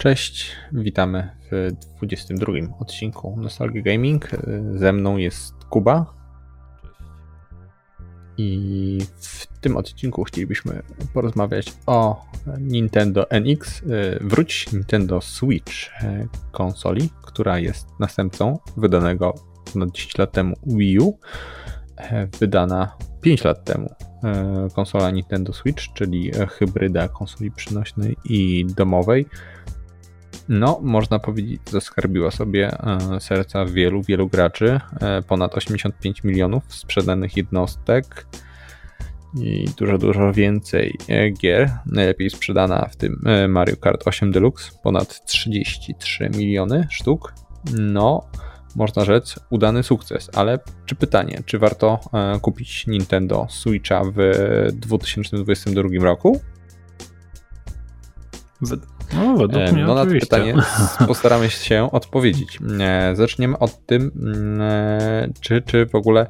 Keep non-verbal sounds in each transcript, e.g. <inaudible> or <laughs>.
Cześć, witamy w 22 odcinku Nostalgia Gaming. Ze mną jest Kuba. I w tym odcinku chcielibyśmy porozmawiać o Nintendo NX. Wróć Nintendo Switch konsoli, która jest następcą wydanego ponad 10 lat temu Wii U, wydana 5 lat temu konsola Nintendo Switch, czyli hybryda konsoli przynośnej i domowej no, można powiedzieć, zaskarbiła sobie e, serca wielu, wielu graczy. E, ponad 85 milionów sprzedanych jednostek i dużo, dużo więcej e, gier. Najlepiej sprzedana w tym Mario Kart 8 Deluxe, ponad 33 miliony sztuk. No, można rzec, udany sukces, ale czy pytanie, czy warto kupić Nintendo Switcha w 2022 roku? No, według mnie no na to pytanie <laughs> postaramy się odpowiedzieć. E, zaczniemy od tym, mm, e, czy, czy w ogóle,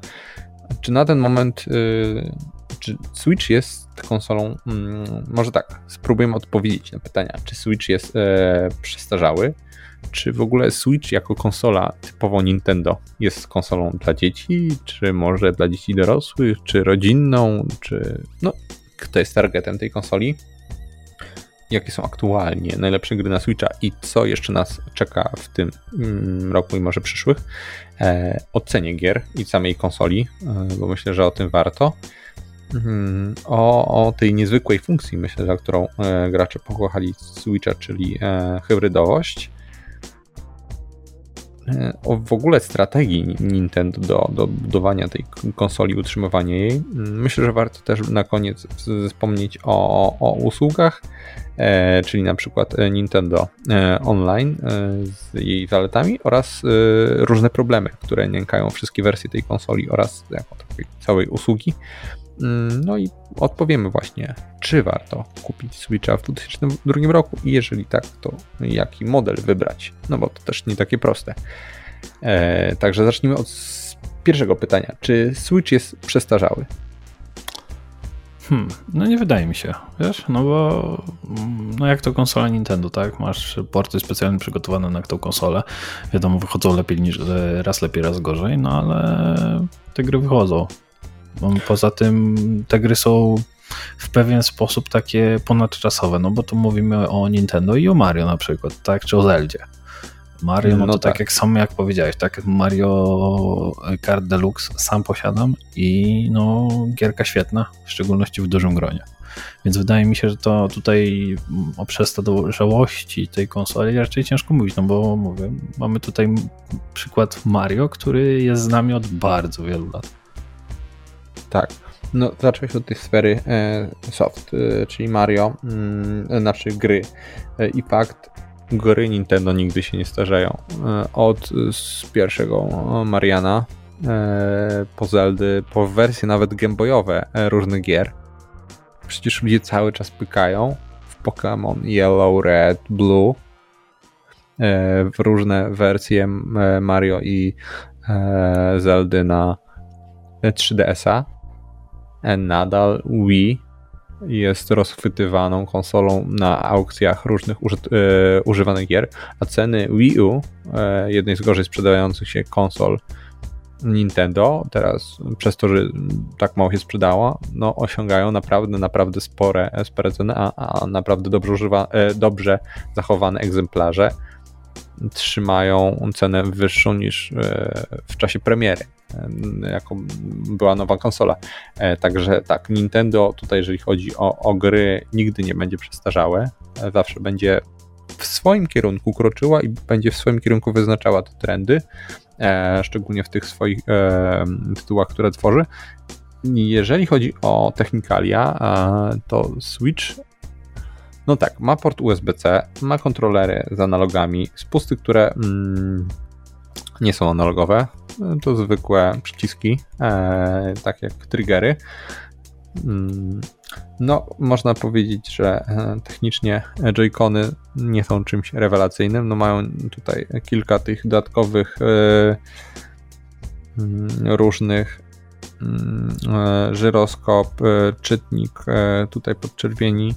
czy na ten moment, y, czy Switch jest konsolą, mm, może tak, spróbujemy odpowiedzieć na pytania, czy Switch jest e, przestarzały, czy w ogóle Switch jako konsola typowo Nintendo jest konsolą dla dzieci, czy może dla dzieci dorosłych, czy rodzinną, czy no, kto jest targetem tej konsoli? Jakie są aktualnie najlepsze gry na Switcha i co jeszcze nas czeka w tym mm, roku i może przyszłych. E, ocenie gier i samej konsoli, e, bo myślę, że o tym warto. Mm, o, o tej niezwykłej funkcji, myślę, że którą e, gracze pokochali Switcha, czyli hybrydowość. E, o w ogóle strategii Nintendo do, do budowania tej konsoli, utrzymywania jej. Mm, myślę, że warto też na koniec wspomnieć o, o usługach, e, czyli na przykład e, Nintendo Online z jej zaletami oraz różne problemy, które nękają wszystkie wersje tej konsoli oraz jako całej usługi. Mm, no i odpowiemy właśnie, czy warto kupić Switcha w 2002 roku i jeżeli tak, to jaki model wybrać. No bo to też nie takie proste. E, także zacznijmy od pierwszego pytania. Czy Switch jest przestarzały? Hmm, no nie wydaje mi się, wiesz, no bo no jak to konsola Nintendo, tak? Masz porty specjalnie przygotowane na tą konsolę. Wiadomo, wychodzą lepiej niż raz lepiej, raz gorzej, no ale te gry wychodzą. Poza tym te gry są w pewien sposób takie ponadczasowe, no bo tu mówimy o Nintendo i o Mario na przykład, tak, czy o Zeldzie. Mario, no, no to tak. tak jak sam jak powiedziałeś, tak, Mario Kart Deluxe sam posiadam i no gierka świetna, w szczególności w dużym gronie. Więc wydaje mi się, że to tutaj o przestarzałłości tej konsoli raczej ciężko mówić, no bo mówię, mamy tutaj przykład Mario, który jest z nami od bardzo wielu lat. Tak. No, zacząłeś od tej sfery e, soft, e, czyli Mario, mm, znaczy gry. E, I fakt, gry Nintendo nigdy się nie starzeją. E, od z pierwszego Mariana, e, po Zeldy, po wersje nawet gameboyowe e, różnych gier. Przecież ludzie cały czas pykają w Pokémon Yellow, Red, Blue, w różne wersje Mario i Zeldy na 3DS-a nadal Wii jest rozchwytywaną konsolą na aukcjach różnych uży e, używanych gier, a ceny Wii U, e, jednej z gorzej sprzedających się konsol Nintendo, teraz przez to, że tak mało się sprzedało, no osiągają naprawdę, naprawdę spore, spore ceny, a, a naprawdę dobrze, używa, e, dobrze zachowane egzemplarze trzymają cenę wyższą niż e, w czasie premiery, e, jaką była nowa konsola. E, także tak, Nintendo tutaj, jeżeli chodzi o, o gry, nigdy nie będzie przestarzałe, zawsze będzie w swoim kierunku kroczyła i będzie w swoim kierunku wyznaczała te trendy, szczególnie w tych swoich tytułach, które tworzy. Jeżeli chodzi o technikalia, to Switch no tak, ma port USB-C, ma kontrolery z analogami, spusty, które mm, nie są analogowe, to zwykłe przyciski, e, tak jak triggery. Mm, no, można powiedzieć, że e, technicznie Joy-Cony nie są czymś rewelacyjnym. No, mają tutaj kilka tych dodatkowych e, mm, różnych mm, żyroskop, czytnik tutaj podczerwieni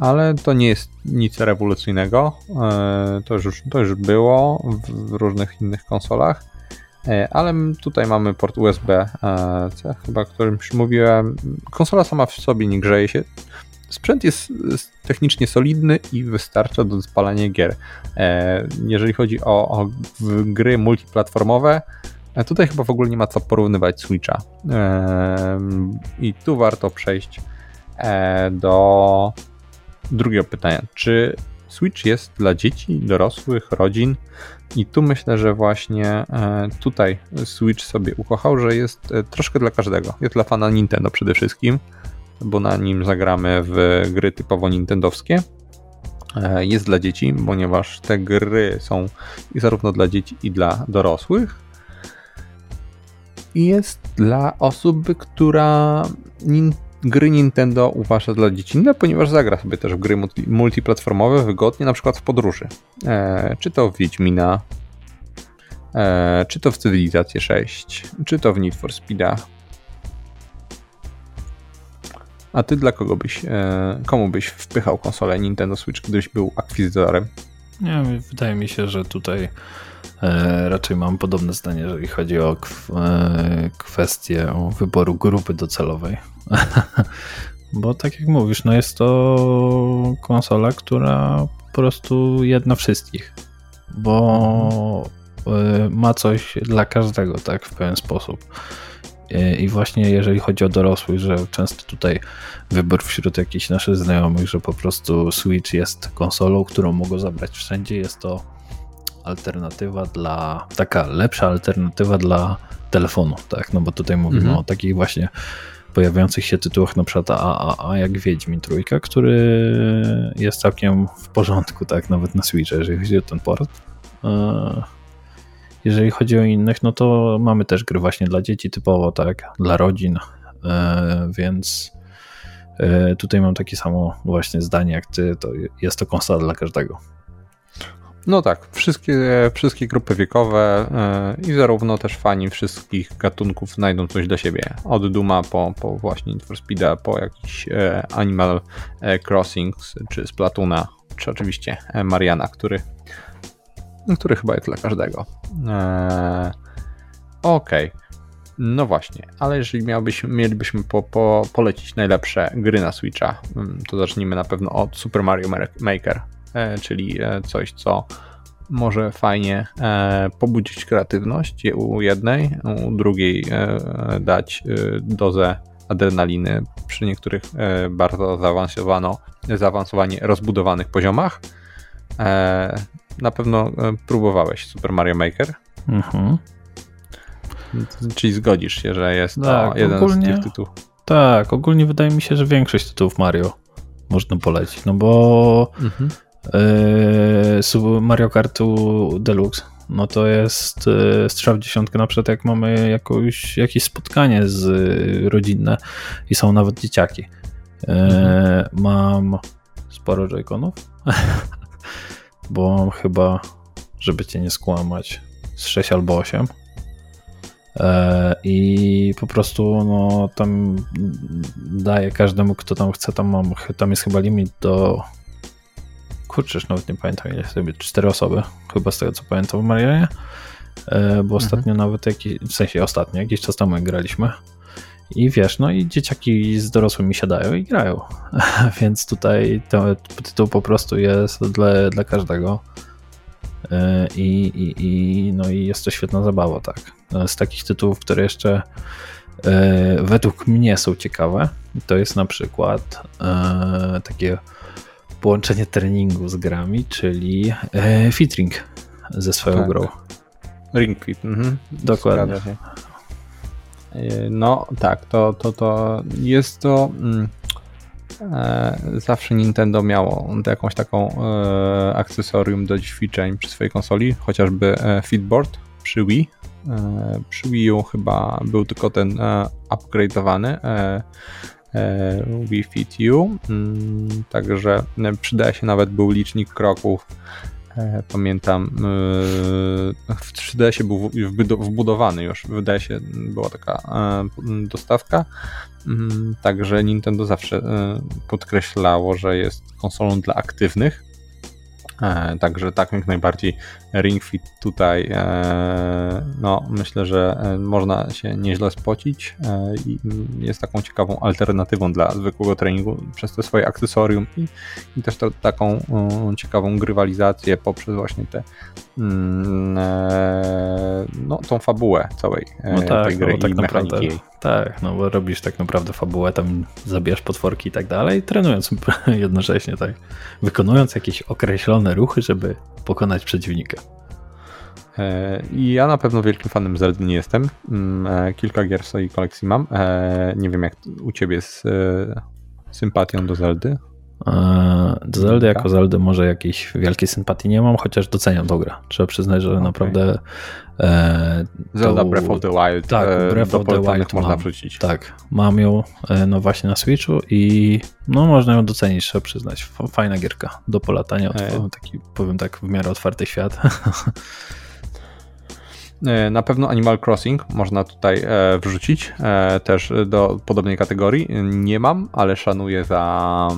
ale to nie jest nic rewolucyjnego. E, to już, to już było w różnych innych konsolach. E, ale tutaj mamy port USB-C, chyba o którym już mówiłem. Konsola sama w sobie nie grzeje się. Sprzęt jest technicznie solidny i wystarcza do spalania gier. Jeżeli chodzi o, o gry multiplatformowe, tutaj chyba w ogóle nie ma co porównywać Switcha. I tu warto przejść do drugiego pytania. Czy Switch jest dla dzieci, dorosłych, rodzin? I tu myślę, że właśnie e, tutaj Switch sobie ukochał, że jest e, troszkę dla każdego. Jest dla fana Nintendo przede wszystkim, bo na nim zagramy w gry typowo nintendowskie. E, jest dla dzieci, ponieważ te gry są zarówno dla dzieci i dla dorosłych. I jest dla osoby, która gry Nintendo uważa dla dziecinne, ponieważ zagra sobie też w gry multiplatformowe wygodnie, na przykład w podróży. E, czy to w Wiedźmina, e, czy to w Cywilizację 6, czy to w Need for Speeda. A ty dla kogo byś, e, komu byś wpychał konsolę Nintendo Switch, gdybyś był akwizytorem? Nie, wydaje mi się, że tutaj raczej mam podobne zdanie, jeżeli chodzi o e, kwestię wyboru grupy docelowej. <laughs> Bo tak jak mówisz, no jest to konsola, która po prostu jedna wszystkich. Bo e, ma coś dla każdego, tak, w pewien sposób. I właśnie jeżeli chodzi o dorosłych, że często tutaj wybór wśród jakichś naszych znajomych, że po prostu Switch jest konsolą, którą mogą zabrać wszędzie, jest to alternatywa dla, taka lepsza alternatywa dla telefonu, tak, no bo tutaj mówimy mhm. o takich właśnie pojawiających się tytułach na przykład AAA jak Wiedźmin Trójka, który jest całkiem w porządku, tak, nawet na Switcha, jeżeli chodzi o ten port. E, jeżeli chodzi o innych, no to mamy też gry właśnie dla dzieci typowo, tak, dla rodzin, e, więc e, tutaj mam takie samo właśnie zdanie jak ty, to jest to konsola dla każdego. No tak, wszystkie, wszystkie grupy wiekowe yy, i zarówno też fani wszystkich gatunków znajdą coś dla siebie. Od Duma po, po właśnie Need for Speeda, po jakiś yy, Animal Crossing, czy Splatuna, czy oczywiście Mariana, który który chyba jest dla każdego. Eee, Okej. Okay. No właśnie, ale jeżeli miałbyśmy, mielibyśmy po, po, polecić najlepsze gry na Switcha, mm, to zacznijmy na pewno od Super Mario Maker, e, czyli e, coś, co może fajnie e, pobudzić kreatywność u jednej, u drugiej e, dać e, dozę adrenaliny przy niektórych e, bardzo zaawansowano, zaawansowanie rozbudowanych poziomach. Na pewno e, próbowałeś Super Mario Maker. Mhm. Czyli zgodzisz się, że jest tak, to jeden ogólnie, z tych tytułów. Tak, ogólnie wydaje mi się, że większość tytułów Mario można polecić, no bo mhm. Yy, Mario Kartu Deluxe no to jest yy, strzał w dziesiątkę na przykład jak mamy jakąś, jakieś spotkanie z yy, rodzinne i są nawet dzieciaki. Mhm. Mam sporo joyconów <laughs> bo mam chyba, żeby cię nie skłamać, z 6 albo 8. E, I po prostu no, tam daję każdemu, kto tam chce. Tam, mam, tam jest chyba limit do. Kurczę, nawet nie pamiętam, ile sobie 4 osoby, chyba z tego co pamiętam w Marianie. E, bo mhm. ostatnio nawet jakiś, w sensie ostatnio, jakiś czas temu graliśmy. I wiesz, no i dzieciaki z dorosłymi siadają i grają. <laughs> Więc tutaj ten tytuł po prostu jest dla, dla każdego. E, I, i, I, no i jest to świetna zabawa, tak. Z takich tytułów, które jeszcze e, według mnie są ciekawe, to jest na przykład e, takie połączenie treningu z grami, czyli Fitring ze swoją tak. grą. Ring Fit. Mhm. Dokładnie. E, no tak, to, to, to jest to. Mm, e, zawsze Nintendo miało jakąś taką e, akcesorium do ćwiczeń przy swojej konsoli, chociażby e, Fitboard przy Wii. E, przy Wii U chyba był tylko ten e, upgrade'owany Wii Fit U, mm, także przydaje się nawet był licznik kroków. Pamiętam, w 3DS był wbudowany już, wydaje się, była taka dostawka. Mm, także Nintendo zawsze podkreślało, że jest konsolą dla aktywnych. E, także tak jak najbardziej Ring Fit tutaj e, no myślę, że e, można się nieźle spocić i jest taką ciekawą alternatywą dla zwykłego treningu przez te swoje akcesorium i, i też to, taką ciekawą grywalizację poprzez właśnie te mm, no, tą fabułę całej no tak, tej gry no, tak i naprawdę. Tak, no bo robisz tak naprawdę fabułę, tam zabijasz potworki i tak dalej, trenując <laughs> jednocześnie, tak, wykonując jakieś określone ruchy, żeby pokonać przeciwnika. E, Ja na pewno wielkim fanem Zeldy nie jestem. Mm, e, kilka gier w swojej kolekcji mam. E, nie wiem jak u ciebie z sympatią do Zeldy. Do Zeldy jako Zeldy może jakiejś wielkiej sympatii nie mam, chociaż doceniam tą grę. Trzeba przyznać, że okay. naprawdę e, Zelda to, Breath of the Wild tak, Breath of the Wild można mam, wrzucić. Tak, mam ją no właśnie na Switchu i no można ją docenić, trzeba przyznać. Fajna gierka do polatania, e... taki powiem tak w miarę otwarty świat. <laughs> E, na pewno Animal Crossing można tutaj e, wrzucić e, też do podobnej kategorii. Nie mam, ale szanuję za,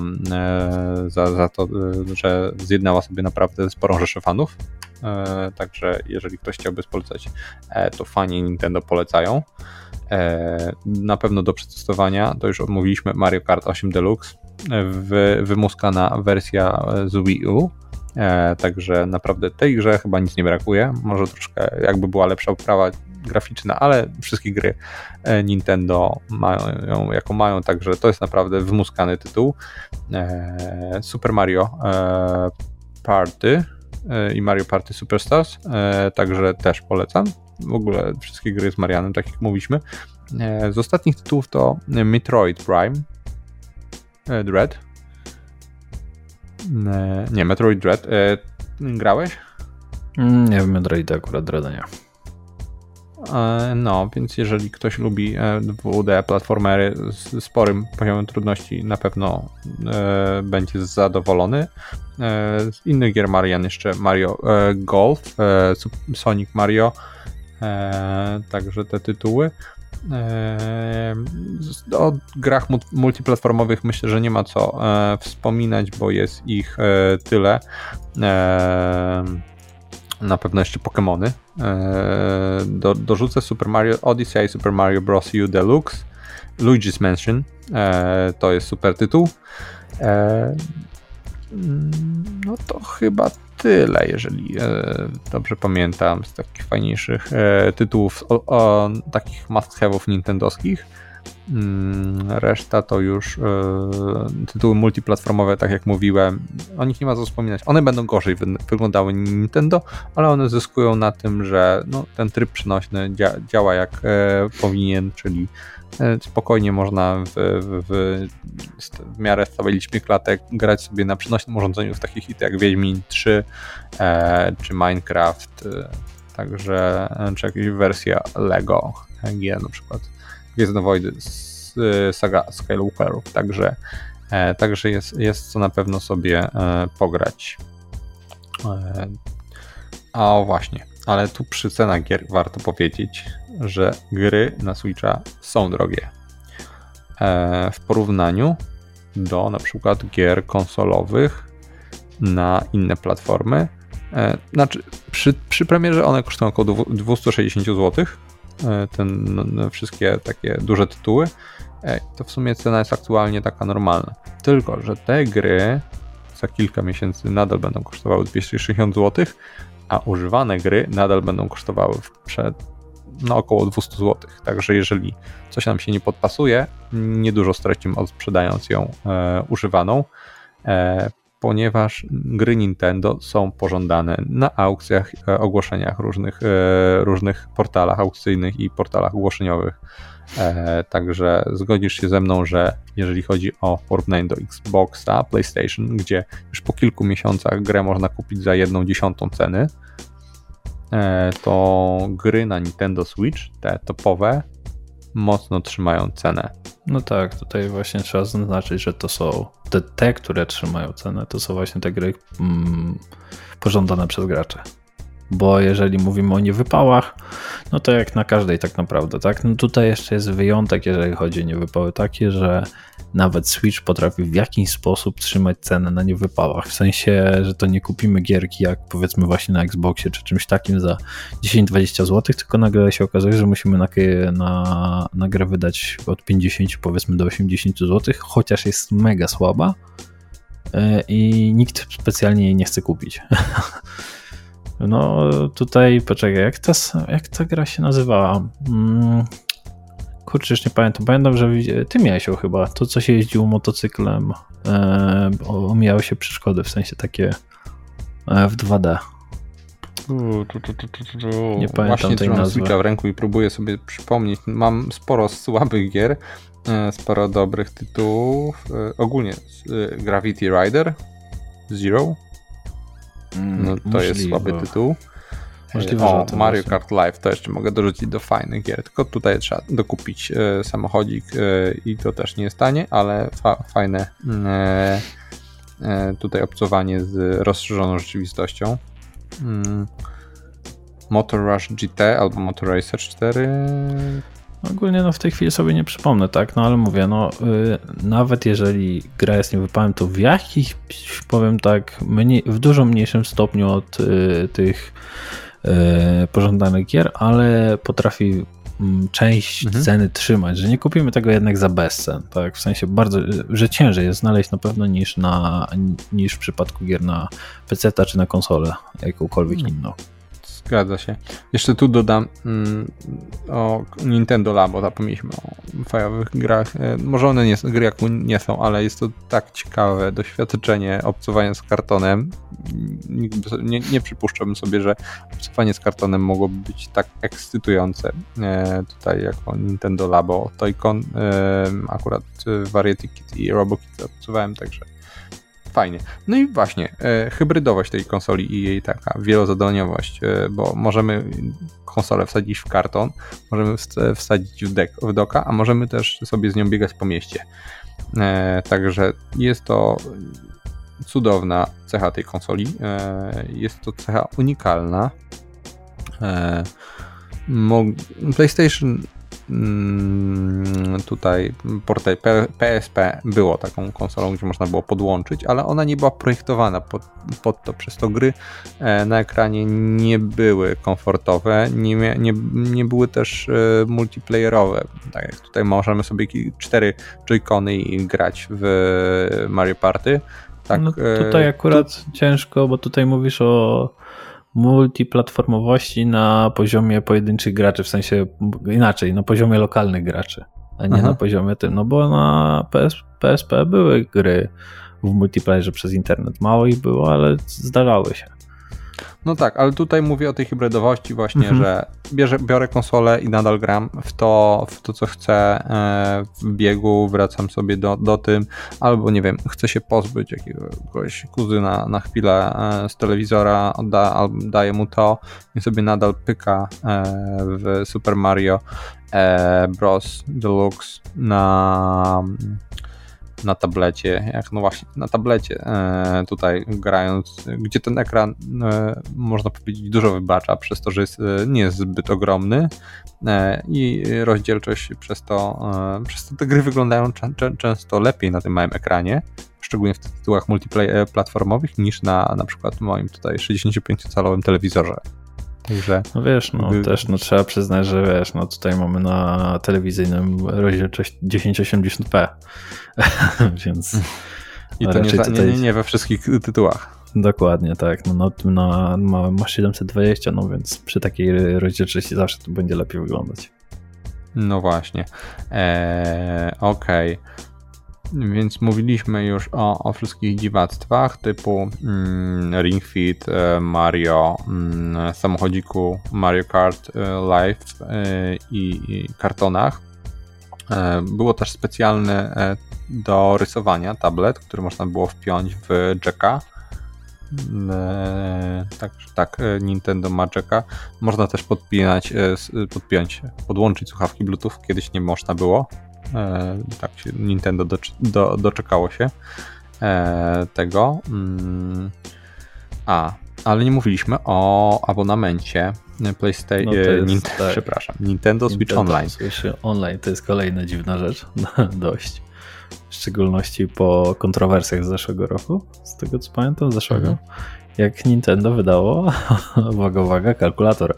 za, za to, że zjednała sobie naprawdę sporą rzeszę fanów. Także jeżeli ktoś chciałby polecać, to fani Nintendo polecają. Na pewno do przetestowania, to już omówiliśmy Mario Kart 8 Deluxe, wymuskana wersja z Wii U także naprawdę tej grze chyba nic nie brakuje. Może troszkę jakby była lepsza oprawa graficzna, ale wszystkie gry e, Nintendo mają jaką mają, także to jest naprawdę wymuskany tytuł. E, Super Mario Party i Mario Party Superstars, także też polecam. W ogóle wszystkie gry z Marianem, tak jak mówiliśmy. Z ostatnich tytułów to Metroid Prime Dread, E, nie, Metroid Dread. E, grałeś? Mm, nie wiem, Metroid akurat Dread nie. E, no, więc jeżeli ktoś lubi 2D platformery z sporym poziomem trudności, na pewno będzie zadowolony. Z innych gier Marian jeszcze Mario Golf, Sonic Mario, także te tytuły. O grach multiplatformowych myślę, że nie ma co e, wspominać, bo jest ich e, tyle. Na pewno jeszcze Pokémony. Do, dorzucę Super Mario Odyssey, Super Mario Bros. U Deluxe, Luigi's Mansion. To jest super tytuł. No to chyba tyle, jeżeli e, dobrze pamiętam, z takich fajniejszych e, tytułów, o, o, takich must-have'ów nintendowskich. Mm, reszta to już e, tytuły multiplatformowe, tak jak mówiłem. O nich nie ma co wspominać. One będą gorzej wy wyglądały Nintendo, ale one zyskują na tym, że no, ten tryb przenośny dzia działa jak e, powinien, czyli spokojnie można w, w, w, miarę stałej liczbie klatek grać sobie na przenośnym urządzeniu w takich hity jak Wiedźmin 3 e, czy Minecraft, e, także e, czy jakaś wersja Lego GG na przykład Gwiezdne Wojny z saga Skywalkerów, także, e, także jest, jest co na pewno sobie e, pograć. A właśnie, ale tu przy cenach gier warto powiedzieć, że gry na Switcha są drogie. E, w porównaniu do na przykład gier konsolowych na inne platformy. E, znaczy, przy, przy premierze one kosztują około 260 zł. E, ten, no, no, wszystkie takie duże tytuły. To w sumie cena jest aktualnie taka normalna. Tylko, że te gry za kilka miesięcy nadal będą kosztowały 260 zł, a używane gry nadal będą kosztowały przed, no, około 200 zł. Także jeżeli coś nam się nie podpasuje, niedużo stracimy odsprzedając ją e, używaną, e, ponieważ gry Nintendo są pożądane na aukcjach, e, ogłoszeniach różnych, e, różnych portalach aukcyjnych i portalach ogłoszeniowych. E, także zgodzisz się ze mną, że jeżeli chodzi o porównanie do Xboxa, PlayStation, gdzie już po kilku miesiącach grę można kupić za jedną dziesiątą ceny, e, to gry na Nintendo Switch, te topowe, mocno trzymają cenę. No tak, tutaj właśnie trzeba zaznaczyć, że to są te, te które trzymają cenę, to są właśnie te gry mm, pożądane przez graczy bo jeżeli mówimy o niewypałach, no to jak na każdej tak naprawdę, tak? No tutaj jeszcze jest wyjątek, jeżeli chodzi o niewypały takie, że nawet Switch potrafi w jakiś sposób trzymać cenę na niewypałach, w sensie, że to nie kupimy gierki jak powiedzmy właśnie na Xboxie czy czymś takim za 10-20 zł, tylko nagle się okazuje, że musimy na, na, na grę wydać od 50 powiedzmy do 80 zł, chociaż jest mega słaba e, i nikt specjalnie jej nie chce kupić. <laughs> No tutaj, poczekaj, jak ta, jak ta gra się nazywała? Hmm, kurczę, już nie pamiętam. Pamiętam, że ty miałeś ją chyba. To, co się jeździło motocyklem, e, omijały się przeszkody, w sensie takie e, w 2D. Nie pamiętam Właśnie tej nazwy. Switcha w ręku i próbuję sobie przypomnieć. Mam sporo słabych gier, e, sporo dobrych tytułów. E, ogólnie e, Gravity Rider Zero Mm, no, to Możliwe. jest słaby tytuł. Możliwe, o, Mario Kart Live to jeszcze mogę dorzucić do fajnych gier, tylko tutaj trzeba dokupić e, samochodzik e, i to też nie jest tanie, ale fa fajne e, e tutaj obcowanie z rozszerzoną rzeczywistością. Mm. Motor Rush GT albo Motor Racer 4 Ogólnie no w tej chwili sobie nie przypomnę, tak, no ale mówię, no yy, nawet jeżeli gra jest niewypałem, to w jakiś, powiem tak, mniej, w dużo mniejszym stopniu od yy, tych yy, pożądanych gier, ale potrafi mm, część mhm. ceny trzymać, że nie kupimy tego jednak za bezcen, tak, w sensie bardzo, że ciężej jest znaleźć na pewno niż, na, niż w przypadku gier na PC czy na konsolę jakąkolwiek mhm. inną. Zgadza się. Jeszcze tu dodam mm, o Nintendo Labo, zapomnieliśmy o fajowych grach. E, może one nie, gry jak nie są, ale jest to tak ciekawe doświadczenie obcowania z kartonem. Nie, nie przypuszczałbym sobie, że obcowanie z kartonem mogłoby być tak ekscytujące e, tutaj jako Nintendo Labo. Toycon e, akurat Variety Kit i RoboKit obcowałem także fajnie. No i właśnie, e, hybrydowość tej konsoli i jej taka wielozadaniowość, e, bo możemy konsolę wsadzić w karton, możemy wsadzić w, dek, w doka, a możemy też sobie z nią biegać po mieście. E, także jest to cudowna cecha tej konsoli. E, jest to cecha unikalna. E, PlayStation tutaj portal PSP było taką konsolą, gdzie można było podłączyć, ale ona nie była projektowana pod, pod to, przez to gry e, na ekranie nie były komfortowe, nie, nie, nie były też e, multiplayerowe. Tak jak tutaj możemy sobie cztery joycony i grać w Mario Party. Tak, no tutaj e, akurat tu... ciężko, bo tutaj mówisz o multiplatformowości na poziomie pojedynczych graczy, w sensie inaczej, na poziomie lokalnych graczy, a nie Aha. na poziomie tym, no bo na PS, PSP były gry w multiplayerze przez internet. Mało ich było, ale zdarzały się. No tak, ale tutaj mówię o tej hybrydowości właśnie, mhm. że bierze, biorę konsolę i nadal gram w to, w to co chcę e, w biegu, wracam sobie do, do tym, albo nie wiem, chcę się pozbyć jakiegoś kuzyna na chwilę e, z telewizora, da, daję mu to i sobie nadal pyka e, w Super Mario Bros. Deluxe na na tablecie, jak no właśnie na tablecie e, tutaj grając, gdzie ten ekran e, można powiedzieć dużo wybacza przez to, że jest, e, nie jest zbyt ogromny i rozdzielczość przez to, przez to te gry wyglądają często lepiej na tym małym ekranie, szczególnie w tytułach multiplatformowych niż na na przykład moim tutaj 65-calowym telewizorze. Także no wiesz, no też no, trzeba przyznać, że wiesz, no tutaj mamy na telewizyjnym rozdzielczość 1080p, <laughs> więc i to nie, tutaj... nie, nie we wszystkich tytułach. Dokładnie, tak. No, no, na, ma 720, no więc przy takiej rozdzielczości zawsze to będzie lepiej wyglądać. No właśnie. Eee, Okej. Okay. Więc mówiliśmy już o, o wszystkich dziwactwach typu mm, Ring Fit, e, Mario, mm, samochodziku Mario Kart e, Live e, i, i kartonach. Było też specjalny do rysowania tablet, który można było wpiąć w jacka E, tak, tak, Nintendo ma jacka. Można też podpinać, podpiąć, podłączyć słuchawki Bluetooth. Kiedyś nie można było. Tak się Nintendo do, do, doczekało się tego. Mm. A, ale nie mówiliśmy o abonamencie PlayStation, no Nintendo, tak. przepraszam, Nintendo Switch Nintendo Online. Switch Online to jest kolejna dziwna rzecz, <laughs> dość. W szczególności po kontrowersjach z zeszłego roku, z tego co pamiętam, zeszłego. Mhm. Jak Nintendo wydało, <laughs> uwaga, uwaga, kalkulator.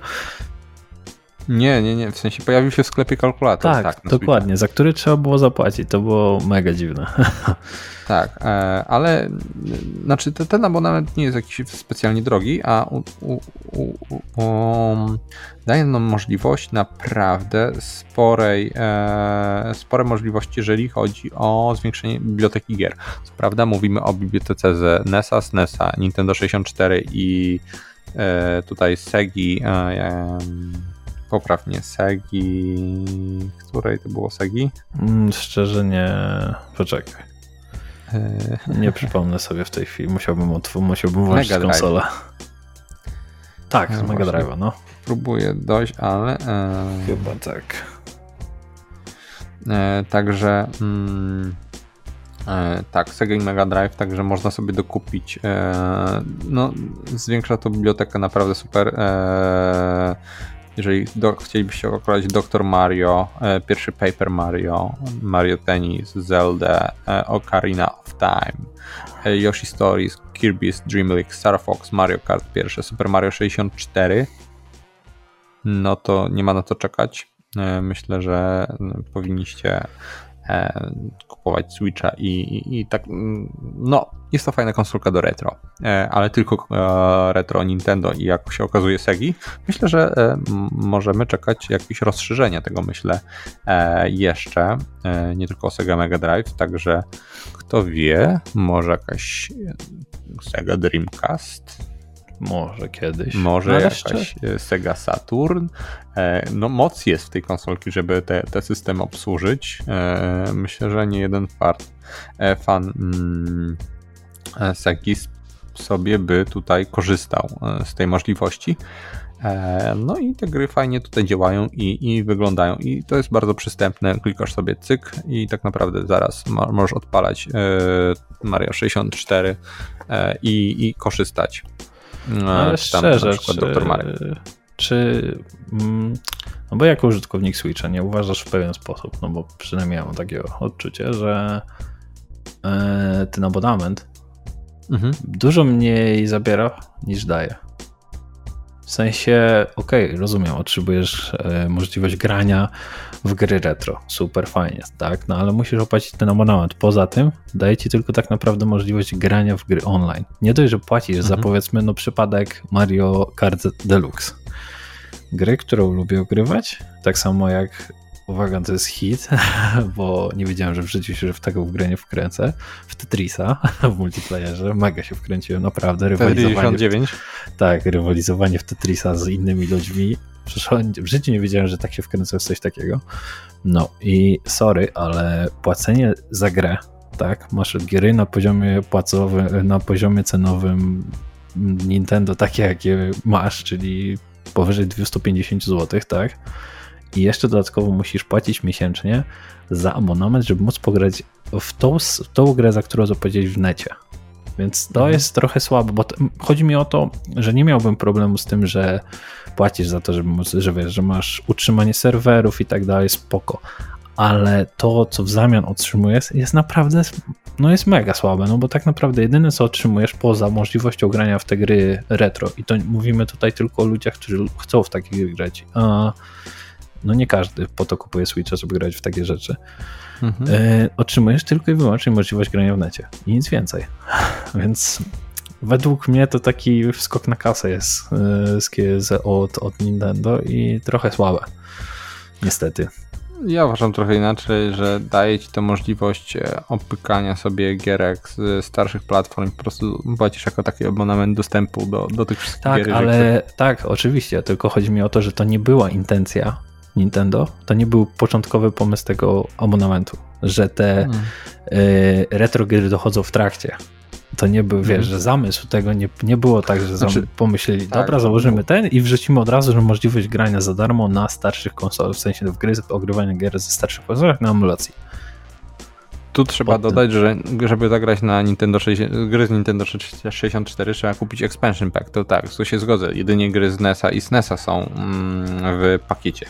Nie, nie, nie, w sensie pojawił się w sklepie kalkulator. Tak, tak dokładnie, za który trzeba było zapłacić. To było mega dziwne. <laughs> Tak, e, ale znaczy ten abonament nie jest jakiś specjalnie drogi, a u, u, u, daje nam możliwość naprawdę sporej, e, spore możliwości, jeżeli chodzi o zwiększenie biblioteki gier. Co prawda mówimy o bibliotece z NESa, SNESa, Nintendo 64 i e, tutaj Segi poprawnie Segi. Której to było Segi? Mm, szczerze nie. Poczekaj. E, nie przypomnę sobie w tej chwili. Musiałbym, otw- musiałbym włączyć Mega konsolę. Tak, z no Mega Drive'a, no. Próbuję dojść, ale. E... Chyba tak. E, także. Mm, e, tak, Sega i Mega Drive, także można sobie dokupić. E, no, zwiększa to bibliotekę naprawdę super. E, jeżeli do, chcielibyście oglądać Dr. Mario, e, pierwszy Paper Mario, Mario Tennis, Zelda, e, Ocarina of Time, e, Yoshi Stories, Kirby's Dream League, Star Fox, Mario Kart pierwsze, Super Mario 64, no to nie ma na to czekać. E, myślę, że powinniście E, kupować Switcha i, i, i, tak, mm, no, jest to fajna konsolka do retro, e, ale tylko e, retro Nintendo i jak się okazuje Segi, myślę, że możemy czekać jakieś rozszerzenia tego, myślę, jeszcze, nie tylko Sega Mega Drive, także kto wie, może jakaś Sega Dreamcast, może kiedyś. Może no, jakaś e, Sega Saturn. E, no moc jest w tej konsolki, żeby te, te systemy obsłużyć. E, myślę, że nie jeden fart, fan mm, Segi sobie by tutaj korzystał z tej możliwości. No i te gry fajnie tutaj działają i, i wyglądają i to jest bardzo przystępne. Klikasz sobie cyk i tak naprawdę zaraz możesz odpalać Mario 64 i, i korzystać. No, Ale szczerze, czy, Dr. czy mm, no bo jako użytkownik Switcha nie uważasz w pewien sposób, no bo przynajmniej mam takie odczucie, że e, ten abonament mhm. dużo mniej zabiera niż daje. W sensie, okej, okay, rozumiem, otrzymujesz e, możliwość grania w gry retro. Super fajnie, tak? No ale musisz opłacić ten abonament. Poza tym daje ci tylko tak naprawdę możliwość grania w gry online. Nie dość, że płacisz mhm. za powiedzmy no przypadek Mario Kart Deluxe. Gry, którą lubię ogrywać, tak samo jak uwaga, to jest hit, <laughs> bo nie wiedziałem, że w życiu się w taką grę nie wkręcę. W Tetrisa, w multiplayerze, mega się wkręciłem, naprawdę. Rywalizowanie, 99? tak, rywalizowanie w Tetrisa z innymi ludźmi. W życiu nie wiedziałem, że tak się wkręcę w coś takiego. No i sorry, ale płacenie za grę, tak, masz gry na poziomie płacowym, na poziomie cenowym Nintendo takie, jakie masz, czyli powyżej 250 zł, tak, i jeszcze dodatkowo musisz płacić miesięcznie za abonament, żeby móc pograć w tą, w tą grę, za którą zapłaciłeś w necie. Więc to mhm. jest trochę słabe, bo chodzi mi o to, że nie miałbym problemu z tym, że płacisz za to, żeby móc, że wiesz, że masz utrzymanie serwerów i tak dalej, spoko. Ale to, co w zamian otrzymujesz, jest naprawdę, no jest mega słabe, no bo tak naprawdę jedyne, co otrzymujesz poza możliwością grania w te gry retro, i to mówimy tutaj tylko o ludziach, którzy chcą w takie gry grać, a no nie każdy po to kupuje Switcha, żeby grać w takie rzeczy, mhm. e, otrzymujesz tylko i wyłącznie możliwość grania w necie i nic więcej. <laughs> Więc według mnie to taki skok na kasę jest e, z, od, od Nintendo i trochę słabe. Niestety. Ja uważam trochę inaczej, że daje ci to możliwość e, opykania sobie gierek z starszych platform. Po prostu płacisz jako taki abonament dostępu do, do tych wszystkich tak, gier. Ale, tak, oczywiście, tylko chodzi mi o to, że to nie była intencja Nintendo, to nie był początkowy pomysł tego abonamentu, że te hmm. y, retro gry dochodzą w trakcie. to nie był, wiesz, mhm. że zamysł tego nie, nie było tak, że znaczy, pomyśleli, tak, dobra, założymy ten i wrzucimy od razu, że możliwość grania za darmo na starszych konsolach, w sensie w gry, ogrywania gier ze starszych konsolach na emulacji. Tu trzeba dodać, że żeby zagrać na Nintendo 60, gry z Nintendo 64 trzeba kupić expansion pack. To tak, tu się zgodzę. Jedynie gry z NES-a i SNES-a są mm, w pakiecie.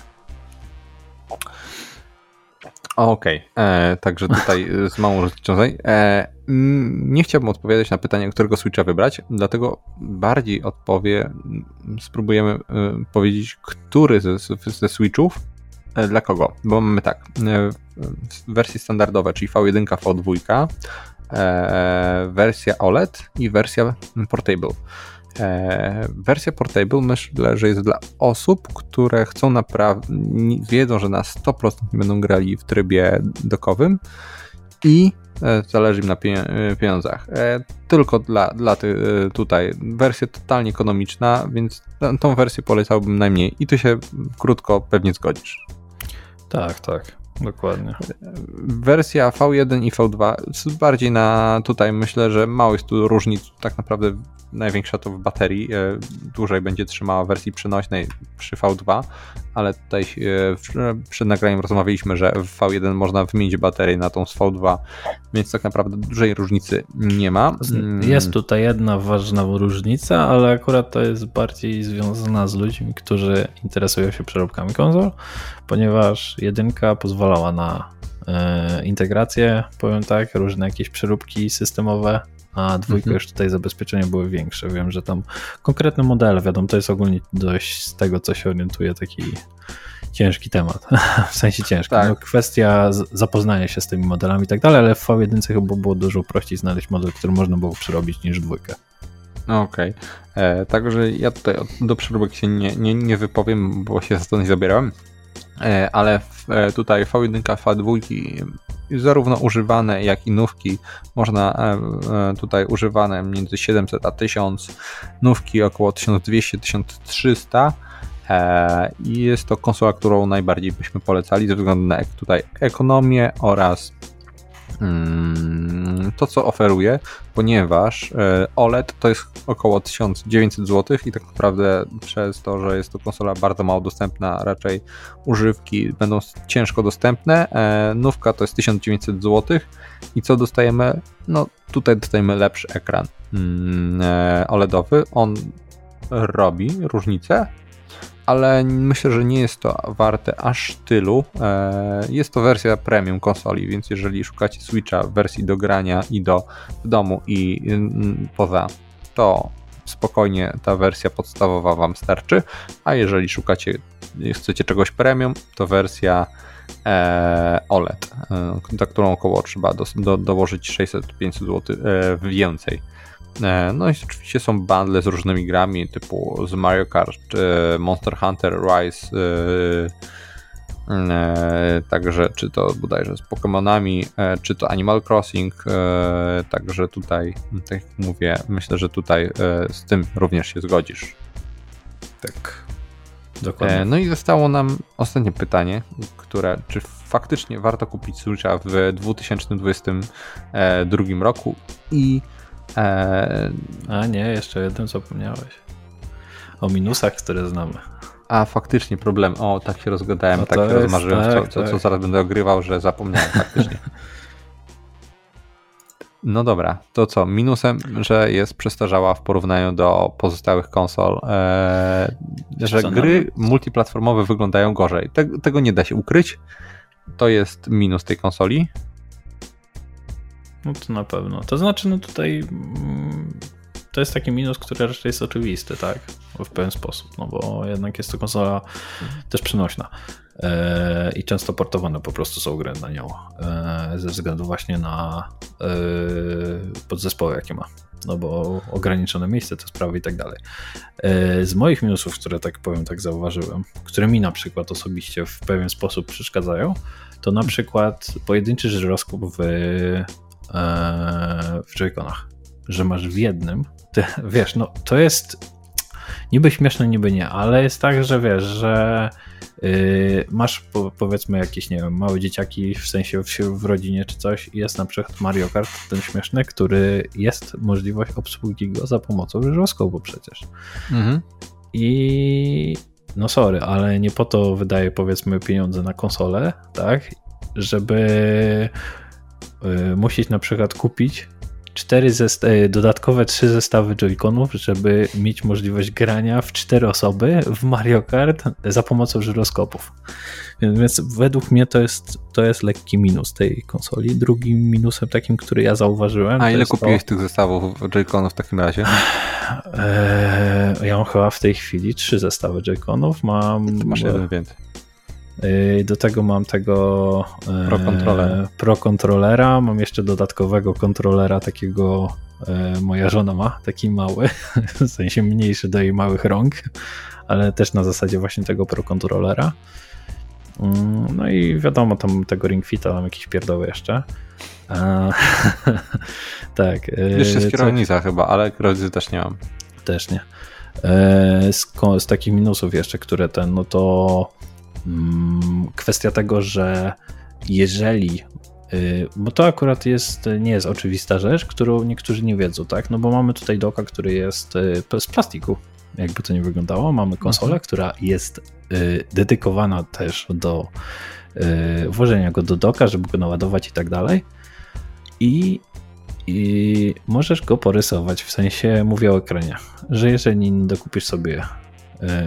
Okej, okay. E, także tutaj z małą różnicą. E, nie chciałbym odpowiadać na pytanie, którego Switcha wybrać, dlatego bardziej odpowie, spróbujemy e, powiedzieć, który ze, ze Switchów e, dla kogo. Bo mamy tak, e, wersje standardowe, czyli V1, V2, e, wersja OLED i wersja Portable. E, wersja portable myślę, że jest dla osób, które chcą naprawdę, wiedzą, że na 100% nie będą grali w trybie dokowym i e, zależy im na e, pieniądzach. Tylko dla, dla ty, tutaj wersja totalnie ekonomiczna, więc tą wersję polecałbym najmniej i tu się krótko pewnie zgodzisz. Tak, tak. Dokładnie. Wersja V1 i V2 bardziej na tutaj myślę, że mało jest tu różnic. Tak naprawdę największa to w baterii. E, dłużej będzie trzymała wersji przenośnej przy V2, ale tutaj e, przed nagraniem rozmawialiśmy, że w V1 można wymienić baterię na tą z V2, więc tak naprawdę dużej różnicy nie ma. Mm. Jest tutaj jedna ważna różnica, ale akurat to jest bardziej związana z ludźmi, którzy interesują się przeróbkami konsol, ponieważ jedynka pozwalała na e, integrację, powiem tak, różne jakieś przeróbki systemowe a dwójka mhm. już tutaj zabezpieczenia były większe. Wiem, że tam konkretne modele, wiadomo, to jest ogólnie dość z tego, co się orientuje, taki ciężki temat. <laughs> w sensie ciężki. Tak. No, kwestia zapoznania się z tymi modelami i tak dalej, ale w V1 chyba było dużo prościej znaleźć model, który można było przerobić niż dwójkę. Okej. Okay. E, także ja tutaj do przeróbek się nie, nie, nie wypowiem, bo się za to nie zabierałem. E, ale e, tutaj V1, V2 zarówno używane jak i nówki. Można e, tutaj używane między 700 a 1000, nówki około 1200-1300 i jest to konsola, którą najbardziej byśmy polecali ze względu na tutaj ekonomię oraz to, co oferuje, ponieważ e, OLED to jest około 1900 zł i tak naprawdę przez to, że jest to konsola bardzo mało dostępna, raczej używki będą ciężko dostępne. E, nówka to jest 1900 zł i co dostajemy? No tutaj dostajemy lepszy ekran mm, e, OLEDowy. On robi różnicę, ale myślę, że nie jest to warte aż tylu. E, jest to wersja premium konsoli, więc jeżeli szukacie Switcha w wersji do grania i do w domu i poza, to spokojnie ta wersja podstawowa Wam starczy, a jeżeli szukacie, chcecie czegoś premium, to wersja e, OLED, za którą około trzeba do, do, dołożyć 600-500 zł więcej. E, no i oczywiście są bundle z różnymi grami, typu z Mario Kart, Monster Hunter Rise, e, e, także czy to bodajże z Pokémonami, czy to Animal Crossing, także tutaj, tak jak mówię, myślę, że tutaj z tym również się zgodzisz. Tak. Dokładnie. No i zostało nam ostatnie pytanie, które czy faktycznie warto kupić Switcha w 2022 roku i Eee... A nie, jeszcze jednym zapomniałeś. O minusach, które znamy. A faktycznie problem. O, tak się rozgadałem, no tak się rozmarzyłem, tak, co, co, tak. co zaraz będę ogrywał, że zapomniałem <laughs> faktycznie. No dobra, to co? Minusem, że jest przestarzała w porównaniu do pozostałych konsol, eee, że gry multiplatformowe wyglądają gorzej. Te, tego nie da się ukryć. To jest minus tej konsoli. No to na pewno. To znaczy, no tutaj mm, to jest taki minus, który raczej jest oczywisty, tak? W pewien sposób, no bo jednak jest to konsola też przenośna. E, I często portowane po prostu są gry na nią, e, ze względu właśnie na e, podzespoły, jakie ma. No bo ograniczone miejsce, te sprawy i tak dalej. Z moich minusów, które tak powiem, tak zauważyłem, które mi na przykład osobiście w pewien sposób przeszkadzają, to na przykład pojedynczy żyroskop w w Joy-Conach, że masz w jednym, ty, <laughs> wiesz, no to jest niby śmieszne, niby nie, ale jest tak, że wiesz, że yy, masz po, powiedzmy jakieś, nie wiem, małe dzieciaki, w sensie w, w rodzinie czy coś i jest na przykład Mario Kart, ten śmieszny, który jest możliwość obsługi go za pomocą żyroskopu przecież. Mhm. I no sorry, ale nie po to wydaje powiedzmy pieniądze na konsolę, tak, żeby musieć na przykład kupić cztery y, dodatkowe trzy zestawy joyconów, żeby mieć możliwość grania w cztery osoby w Mario Kart za pomocą żyroskopów. Więc według mnie to jest, to jest lekki minus tej konsoli. Drugim minusem takim, który ja zauważyłem. A ile kupiłeś to... tych zestawów joyconów w takim razie? Eee, ja mam chyba w tej chwili trzy zestawy joyconów. Mam. Ty masz jeden więcej. Eee, do tego mam tego Pro, controller. Pro kontrolera. Mam jeszcze dodatkowego kontrolera, takiego e, moja żona ma, taki mały, <laughs> w sensie mniejszy do jej małych rąk, ale też na zasadzie właśnie tego pro kontrolera. Mm, no i wiadomo, tam tego Ring Fita, tam jakieś pierdoły jeszcze. A, <laughs> tak. Jeszcze z kierownica chyba, ale kierownicy też nie mam. Też nie. E, z, z, takich minusów jeszcze, które ten, no to kwestia tego, że jeżeli y, bo to akurat jest, nie jest oczywista rzecz, którą niektórzy nie wiedzą, tak? No bo mamy tutaj doka, który jest y, z plastiku, jakby to nie wyglądało. Mamy konsolę, mhm. która jest y, dedykowana też do włożenia go do doka, żeby go naładować i tak dalej. I i możesz go porysować, w sensie mówię o ekranie, że jeżeli nie dokupisz sobie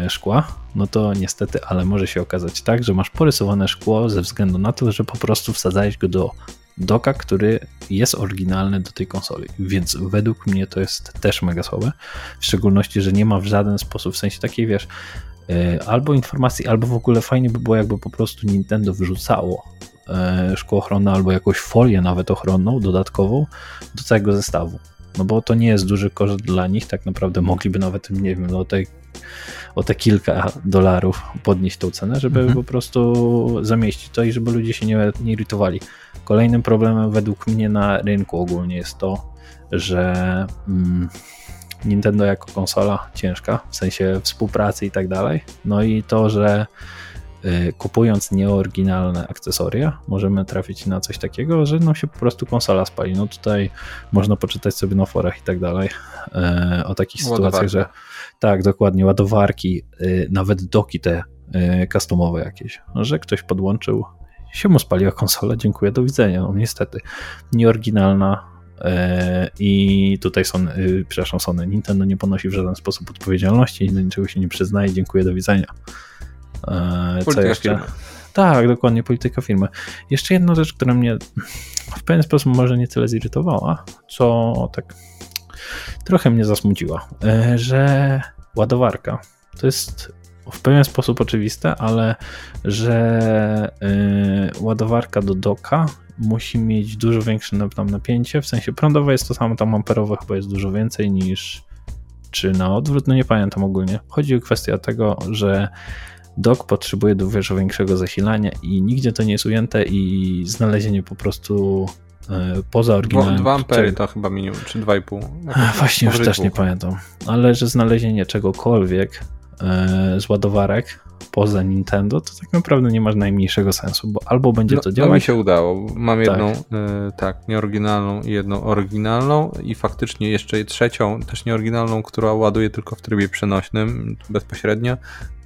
szkła, no to niestety, ale może się okazać tak, że masz porysowane szkło ze względu na to, że po prostu wsadzałeś go do doka, który jest oryginalny do tej konsoli, więc według mnie to jest też mega słabe, w szczególności, że nie ma w żaden sposób, w sensie takiej, wiesz, e, albo informacji, albo w ogóle fajnie by było, jakby po prostu Nintendo wyrzucało E, szkło ochronne albo jakąś folię nawet ochronną dodatkową do całego zestawu. No bo to nie jest duży koszt dla nich, tak naprawdę mogliby nawet, nie wiem, no te, o te kilka dolarów podnieść tą cenę, żeby mhm. po prostu zamieścić to i żeby ludzie się nie, nie irytowali. Kolejnym problemem według mnie na rynku ogólnie jest to, że mm, Nintendo jako konsola ciężka, w sensie współpracy i tak dalej. No i to, że Y, kupując nieoryginalne akcesoria, możemy trafić na coś takiego, że nam się po prostu konsola spali. No tutaj można poczytać sobie na forach i tak dalej y, o takich sytuacjach, że tak, dokładnie, ładowarki, y, nawet doki te customowe jakieś, że ktoś podłączył, się mu spaliła konsola, dziękuję, do widzenia. No niestety, nieoryginalna, i tutaj Sony, przepraszam, Sony, Nintendo nie ponosi w żaden sposób odpowiedzialności, do niczego się nie przyznaje, dziękuję, do widzenia. E, co jeszcze? Firmy. Tak, dokładnie, polityka firmy. Jeszcze jedna rzecz, która mnie w pewien sposób może nie tyle zirytowała, co tak trochę mnie zasmuciła, e, że ładowarka to jest w pewien sposób oczywiste, ale że e, ładowarka do doka musi mieć dużo większe tam napięcie, w sensie prądowe jest to samo, tam amperowe chyba jest dużo więcej niż czy na odwrót, no nie pamiętam ogólnie. Chodzi o kwestię tego, że Dock potrzebuje dużo większego zasilania i nigdzie to nie jest ujęte i znalezienie po prostu poza oryginałem. 2 ampery to chyba minimum, czy 2,5. Właśnie już też nie pamiętam. Ale że znalezienie czegokolwiek e, z ładowarek poza Nintendo, to tak naprawdę nie ma najmniejszego sensu, bo albo będzie no, to działać. No mi się udało. Mam tak. jedną, y, tak, nieoryginalną i jedną oryginalną i faktycznie jeszcze trzecią, też nieoryginalną, która ładuje tylko w trybie przenośnym bezpośrednio,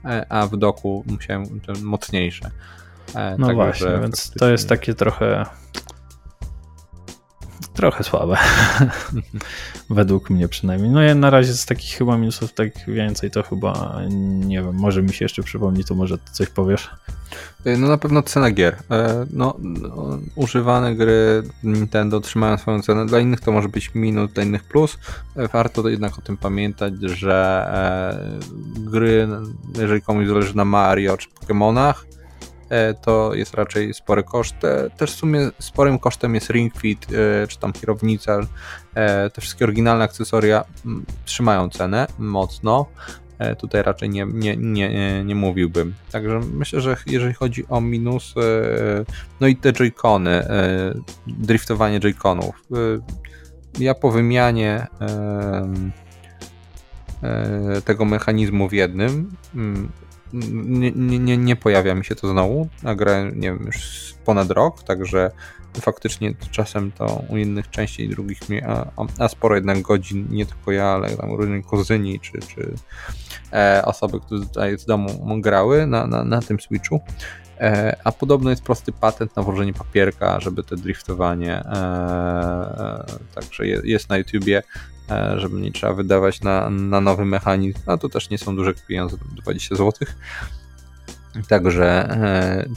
e, a w doku musiałem mocniejsze. E, no tak, właśnie, więc to jest takie trochę trochę słabe. <laughs> Według mnie przynajmniej. No ja na razie z takich chyba minusów tak więcej to chyba nie wiem, może mi się jeszcze przypomni, to może coś powiesz. Y, no na pewno cena gier. E, no, no, używane gry Nintendo trzymają swoją cenę. Dla innych to może być minus, dla innych plus. Warto jednak o tym pamiętać, że e, gry, jeżeli komuś zależy na Mario czy Pokémonach, to jest raczej spory koszt. E, też w sumie sporym kosztem jest Ring Fit, e, czy tam kierownica. Te wszystkie oryginalne akcesoria trzymają cenę mocno. Tutaj raczej nie, nie, nie, nie mówiłbym. Także myślę, że jeżeli chodzi o minus, no i te joycony, driftowanie joyconów. Ja po wymianie tego mechanizmu w jednym. Nie, nie, nie pojawia mi się to znowu. A grałem, nie wiem, już ponad rok, także faktycznie czasem to u innych części i drugich, a, a sporo jednak godzin, nie tylko ja, ale tam różni kuzyni czy, czy e, osoby, które tutaj z domu grały na, na, na tym Switchu. E, a podobno jest prosty patent na włożenie papierka, żeby to driftowanie, e, e, także jest, jest na YouTubie, żeby nie trzeba wydawać na, na nowy mechanizm, a to też nie są duże pieniądze, 20 zł. Także, e,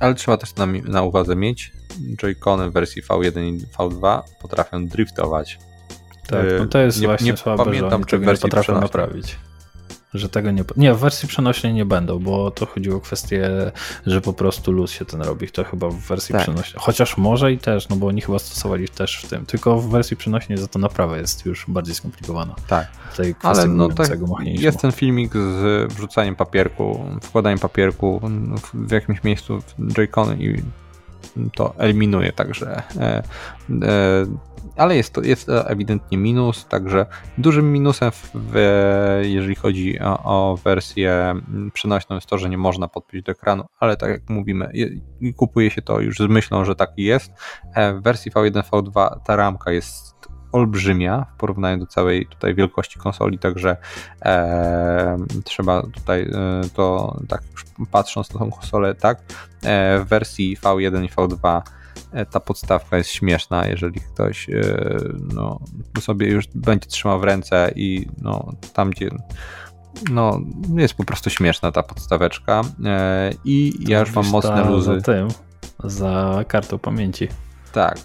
ale trzeba też na, na uwadze mieć, Joy-Cony w wersji V1 i V2 potrafią driftować. Tak, no to jest nie, właśnie nie słabe, pamiętam, czy w wersji potrafią naprawić że tego nie. Nie, w wersji przenośnej nie będą, bo to chodziło o kwestię, że po prostu luz się ten robi. To chyba w wersji tak. przenośnej. Chociaż może i też, no bo oni chyba stosowali też w tym. Tylko w wersji przenośnej za to naprawa jest już bardziej skomplikowana. Tak. Tej Ale no tak, jest ten filmik z wrzucaniem papierku, wkładaniem papierku w jakimś miejscu w Joy-Con i to eliminuje, także e, e, ale jest to jest ewidentnie minus, także dużym minusem, w, jeżeli chodzi o, o, wersję przenośną jest to, że nie można podpiąć do ekranu, ale tak jak mówimy, je, kupuje się to już z myślą, że taki jest. E, w wersji V1, V2 ta ramka jest olbrzymia w porównaniu do całej tutaj wielkości konsoli, także e, trzeba tutaj e, to tak już patrząc na tą konsolę, tak, e, w wersji V1 i V2 e, ta podstawka jest śmieszna, jeżeli ktoś e, no, sobie już będzie trzymał w ręce i no, tam gdzie no, jest po prostu śmieszna ta podstaweczka e, i ja już mam mocne luzy. Za tym, za kartą pamięci. Tak,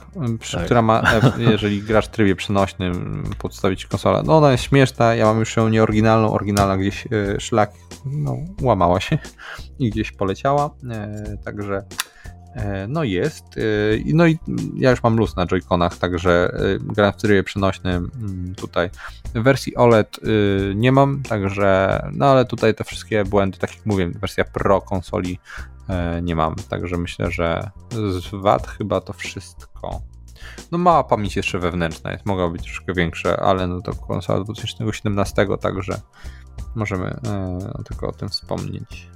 tak, która ma, <laughs> e, jeżeli grasz w trybie przenośnym, podstawić konsolę. No ona jest śmieszna, ja mam już ją nieoryginalną, oryginalna gdzieś e, szlak no, łamała się <laughs> i gdzieś poleciała, e, także no jest. No i ja już mam luz na Joy-Conach, także gram w trybie przenośnym mm, tutaj. Wersji OLED nie mam, także no ale tutaj te wszystkie błędy, tak jak mówię, wersja Pro konsoli E, nie mam. Także myślę, że z VAT chyba to wszystko. No mała pamięć jeszcze wewnętrzna jest, mogła być troszkę większa, ale no to konsola 2017, także możemy e, tylko o tym wspomnieć.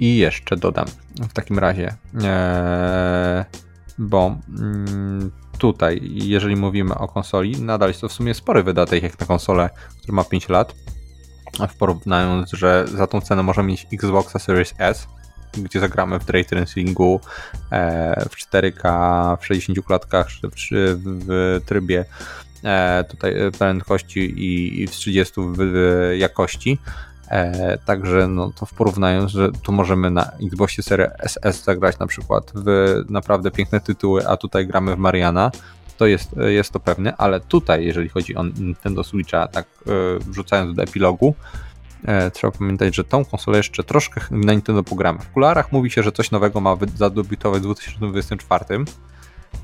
I jeszcze dodam w takim razie, e, bo mm, tutaj, jeżeli mówimy o konsoli, nadal jest to w sumie spory wydatek jak na konsolę, która ma 5 lat w porównaniu, że za tą cenę możemy mieć Xboxa Series S, gdzie zagramy w ray tracingu e, w 4K, w 60 klatkach, w, trybie e, tutaj prędkości i, i w 30 w jakości. E, także no, to w porównaniu, że tu możemy na Xboxie Series SS zagrać na przykład w naprawdę piękne tytuły, a tutaj gramy w Mariana, to jest, jest to pewne, ale tutaj, jeżeli chodzi o Nintendo Switcha, tak e, wrzucając do epilogu, e, trzeba pamiętać, że tą konsolę jeszcze troszkę na Nintendo pogramy. W kularach mówi się, że coś nowego ma zadebiutować w 2024,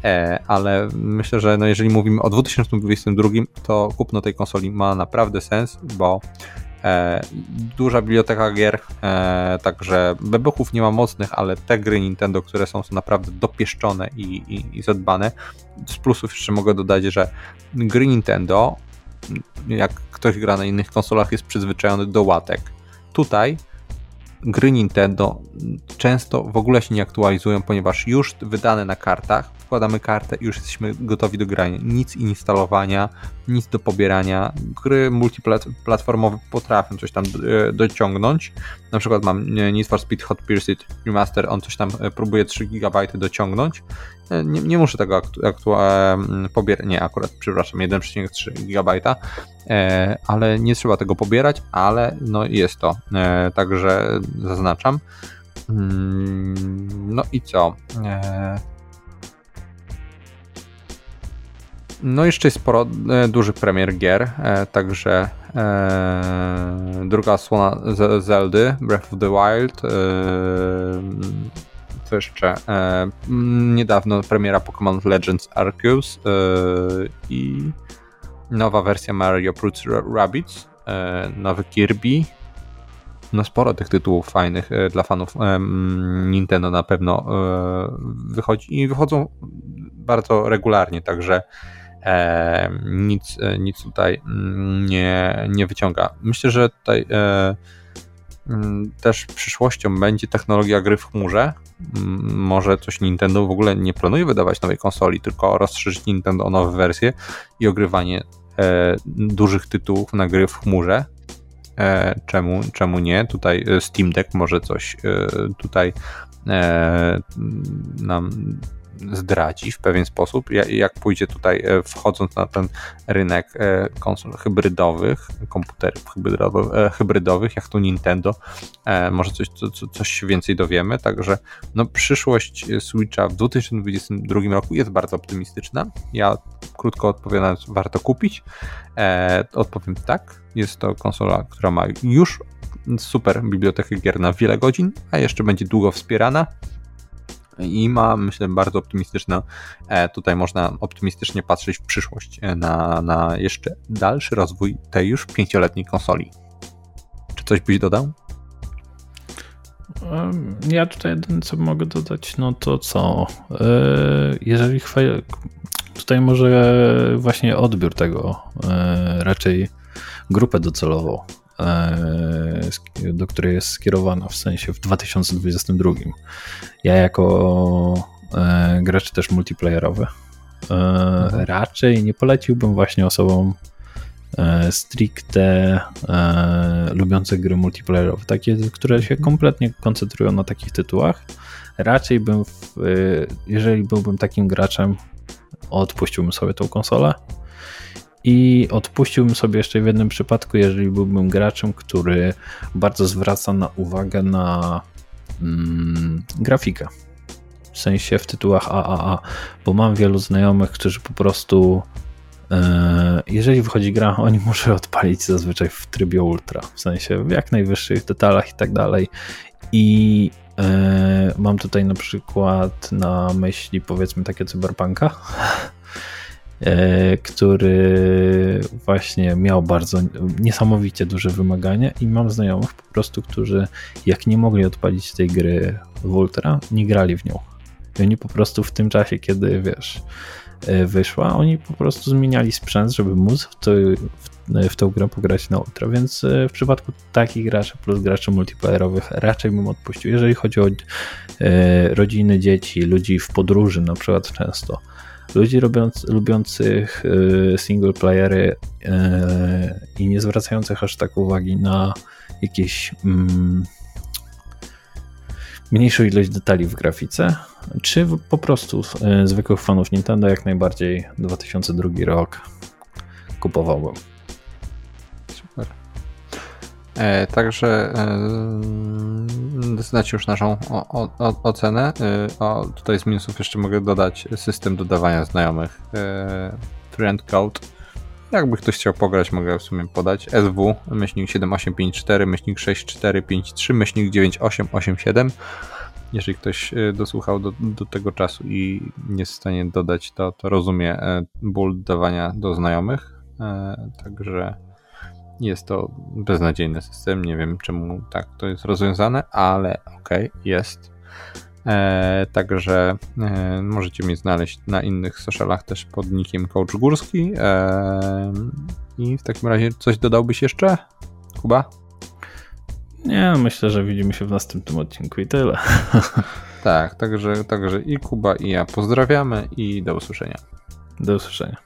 e, ale myślę, że no jeżeli mówimy o 2022, to kupno tej konsoli ma naprawdę sens, bo E, duża biblioteka gier, e, także bebuchów nie ma mocnych, ale te gry Nintendo, które są, są naprawdę dopieszczone i, i, i zadbane. Z plusów jeszcze mogę dodać, że gry Nintendo, jak ktoś gra na innych konsolach, jest przyzwyczajony do łatek. Tutaj gry Nintendo często w ogóle się nie aktualizują, ponieważ już wydane na kartach, wkładamy kartę i już jesteśmy gotowi do grania. Nic instalowania, nic do pobierania. Gry multiplatformowe potrafią coś tam e, dociągnąć. Na przykład mam Need for Speed Hot Pursuit Remaster, on coś tam e, próbuje 3 GB dociągnąć. E, nie, nie muszę tego aktu aktu- pobierać, nie, akurat, przepraszam, 1,3 GB, ale nie trzeba tego pobierać, ale no jest to, także zaznaczam. Mm, no i co? No jeszcze jest sporo e, dużych premier gier, e, także e, druga słona Zeldy, Breath of the Wild, e, co jeszcze, e, niedawno premiera Pokémon Legends Arceus e, i nowa wersja Mario Plus Rabbids, nowy Kirby, no sporo tych tytułów fajnych dla fanów Nintendo na pewno wychodzi i wychodzą bardzo regularnie, także e, nic, nic tutaj mm, nie, nie wyciąga. Myślę, że tutaj e, mm, też przyszłością będzie technologia gry w chmurze. Może coś Nintendo w ogóle nie planuje wydawać nowej konsoli, tylko rozszerzyć Nintendo o nowe wersje i ogrywanie e, dużych tytułów na gry w chmurze. E, czemu, czemu nie? Tutaj e, Steam Deck może coś e, tutaj e, nam zdradzi w pewien sposób, jak pójdzie tutaj e, wchodząc na ten rynek e, konsol hybrydowych, komputerów hybrydowych, e, jak to Nintendo, może coś, co, coś się więcej dowiemy, także no, przyszłość Switcha w 2022 roku jest bardzo optymistyczna. Ja krótko odpowiadając, warto kupić. odpowiem tak, jest to konsola, która ma już super bibliotekę gier na wiele godzin, a jeszcze będzie długo wspierana i ma, myślę, bardzo optymistyczne, tutaj można optymistycznie patrzeć w przyszłość e, na, na jeszcze dalszy rozwój tej już pięcioletniej konsoli. Czy coś byś dodał? Ja tutaj jedyne co mogę dodać, no to co? E, jeżeli chwal... tutaj może właśnie odbiór tego, e, raczej grupę docelową E, do której jest skierowana, w sensie w 2022. Ja jako e, gracz też multiplayerowy e, mhm. raczej nie poleciłbym właśnie osobom stricte lubiące gry multiplayerowe, takie, które się mhm. kompletnie koncentrują na takich tytułach. Raczej bym, w, jeżeli byłbym takim graczem, odpuściłbym sobie tą konsolę i odpuściłbym sobie jeszcze w jednym przypadku, jeżeli byłbym graczem, który bardzo zwraca na uwagę na mm, grafikę. W sensie w tytułach AAA, bo mam wielu znajomych, którzy po prostu e, jeżeli wychodzi gra, oni <laughs> muszą odpalić zazwyczaj w trybie ultra, w sensie w jak najwyższych detalach i tak dalej. I e, mam tutaj na przykład na myśli powiedzmy takie cyberpunka, <laughs> który właśnie miał bardzo niesamowicie duże wymagania i mam znajomych po prostu, którzy jak nie mogli odpalić tej gry w Ultra, nie grali w nią. I oni po prostu w tym czasie, kiedy wiesz, e, wyszła, oni po prostu zmieniali sprzęt, żeby móc w, to, w, w tą grę pograć na Ultra, więc e, w przypadku takich graczy plus graczy multiplayerowych raczej bym odpuścił. Jeżeli chodzi o e, rodziny, dzieci, ludzi w podróży na przykład często, ludzi lubiących y, single playery y, i nie zwracających aż tak uwagi na jakieś mm, mniejszą ilość detali w grafice, czy po prostu y, zwykłych fanów Nintendo jak najbardziej 2002 rok kupowałbym. E, także e, znacie już naszą o, o, ocenę. E, o, tutaj z minusów jeszcze mogę dodać system dodawania znajomych. Friend code. Jakby ktoś chciał pograć, mogę w sumie podać. SW, myślnik 7854, myślnik 6453, myślnik 9887. Jeżeli ktoś dosłuchał do, do tego czasu i nie jest w stanie dodać, to, to rozumie ból dodawania do znajomych. Także jest to beznadziejny system. Nie wiem, czemu tak to jest rozwiązane, ale okej, okay, jest. E, także e, możecie mnie znaleźć na innych socialach też pod nickiem Coach Górski. E, I w takim razie coś dodałbyś jeszcze, Kuba? Nie, myślę, że widzimy się w następnym odcinku i tyle. <laughs> Tak, także, także i Kuba i ja pozdrawiamy i do usłyszenia. Do usłyszenia.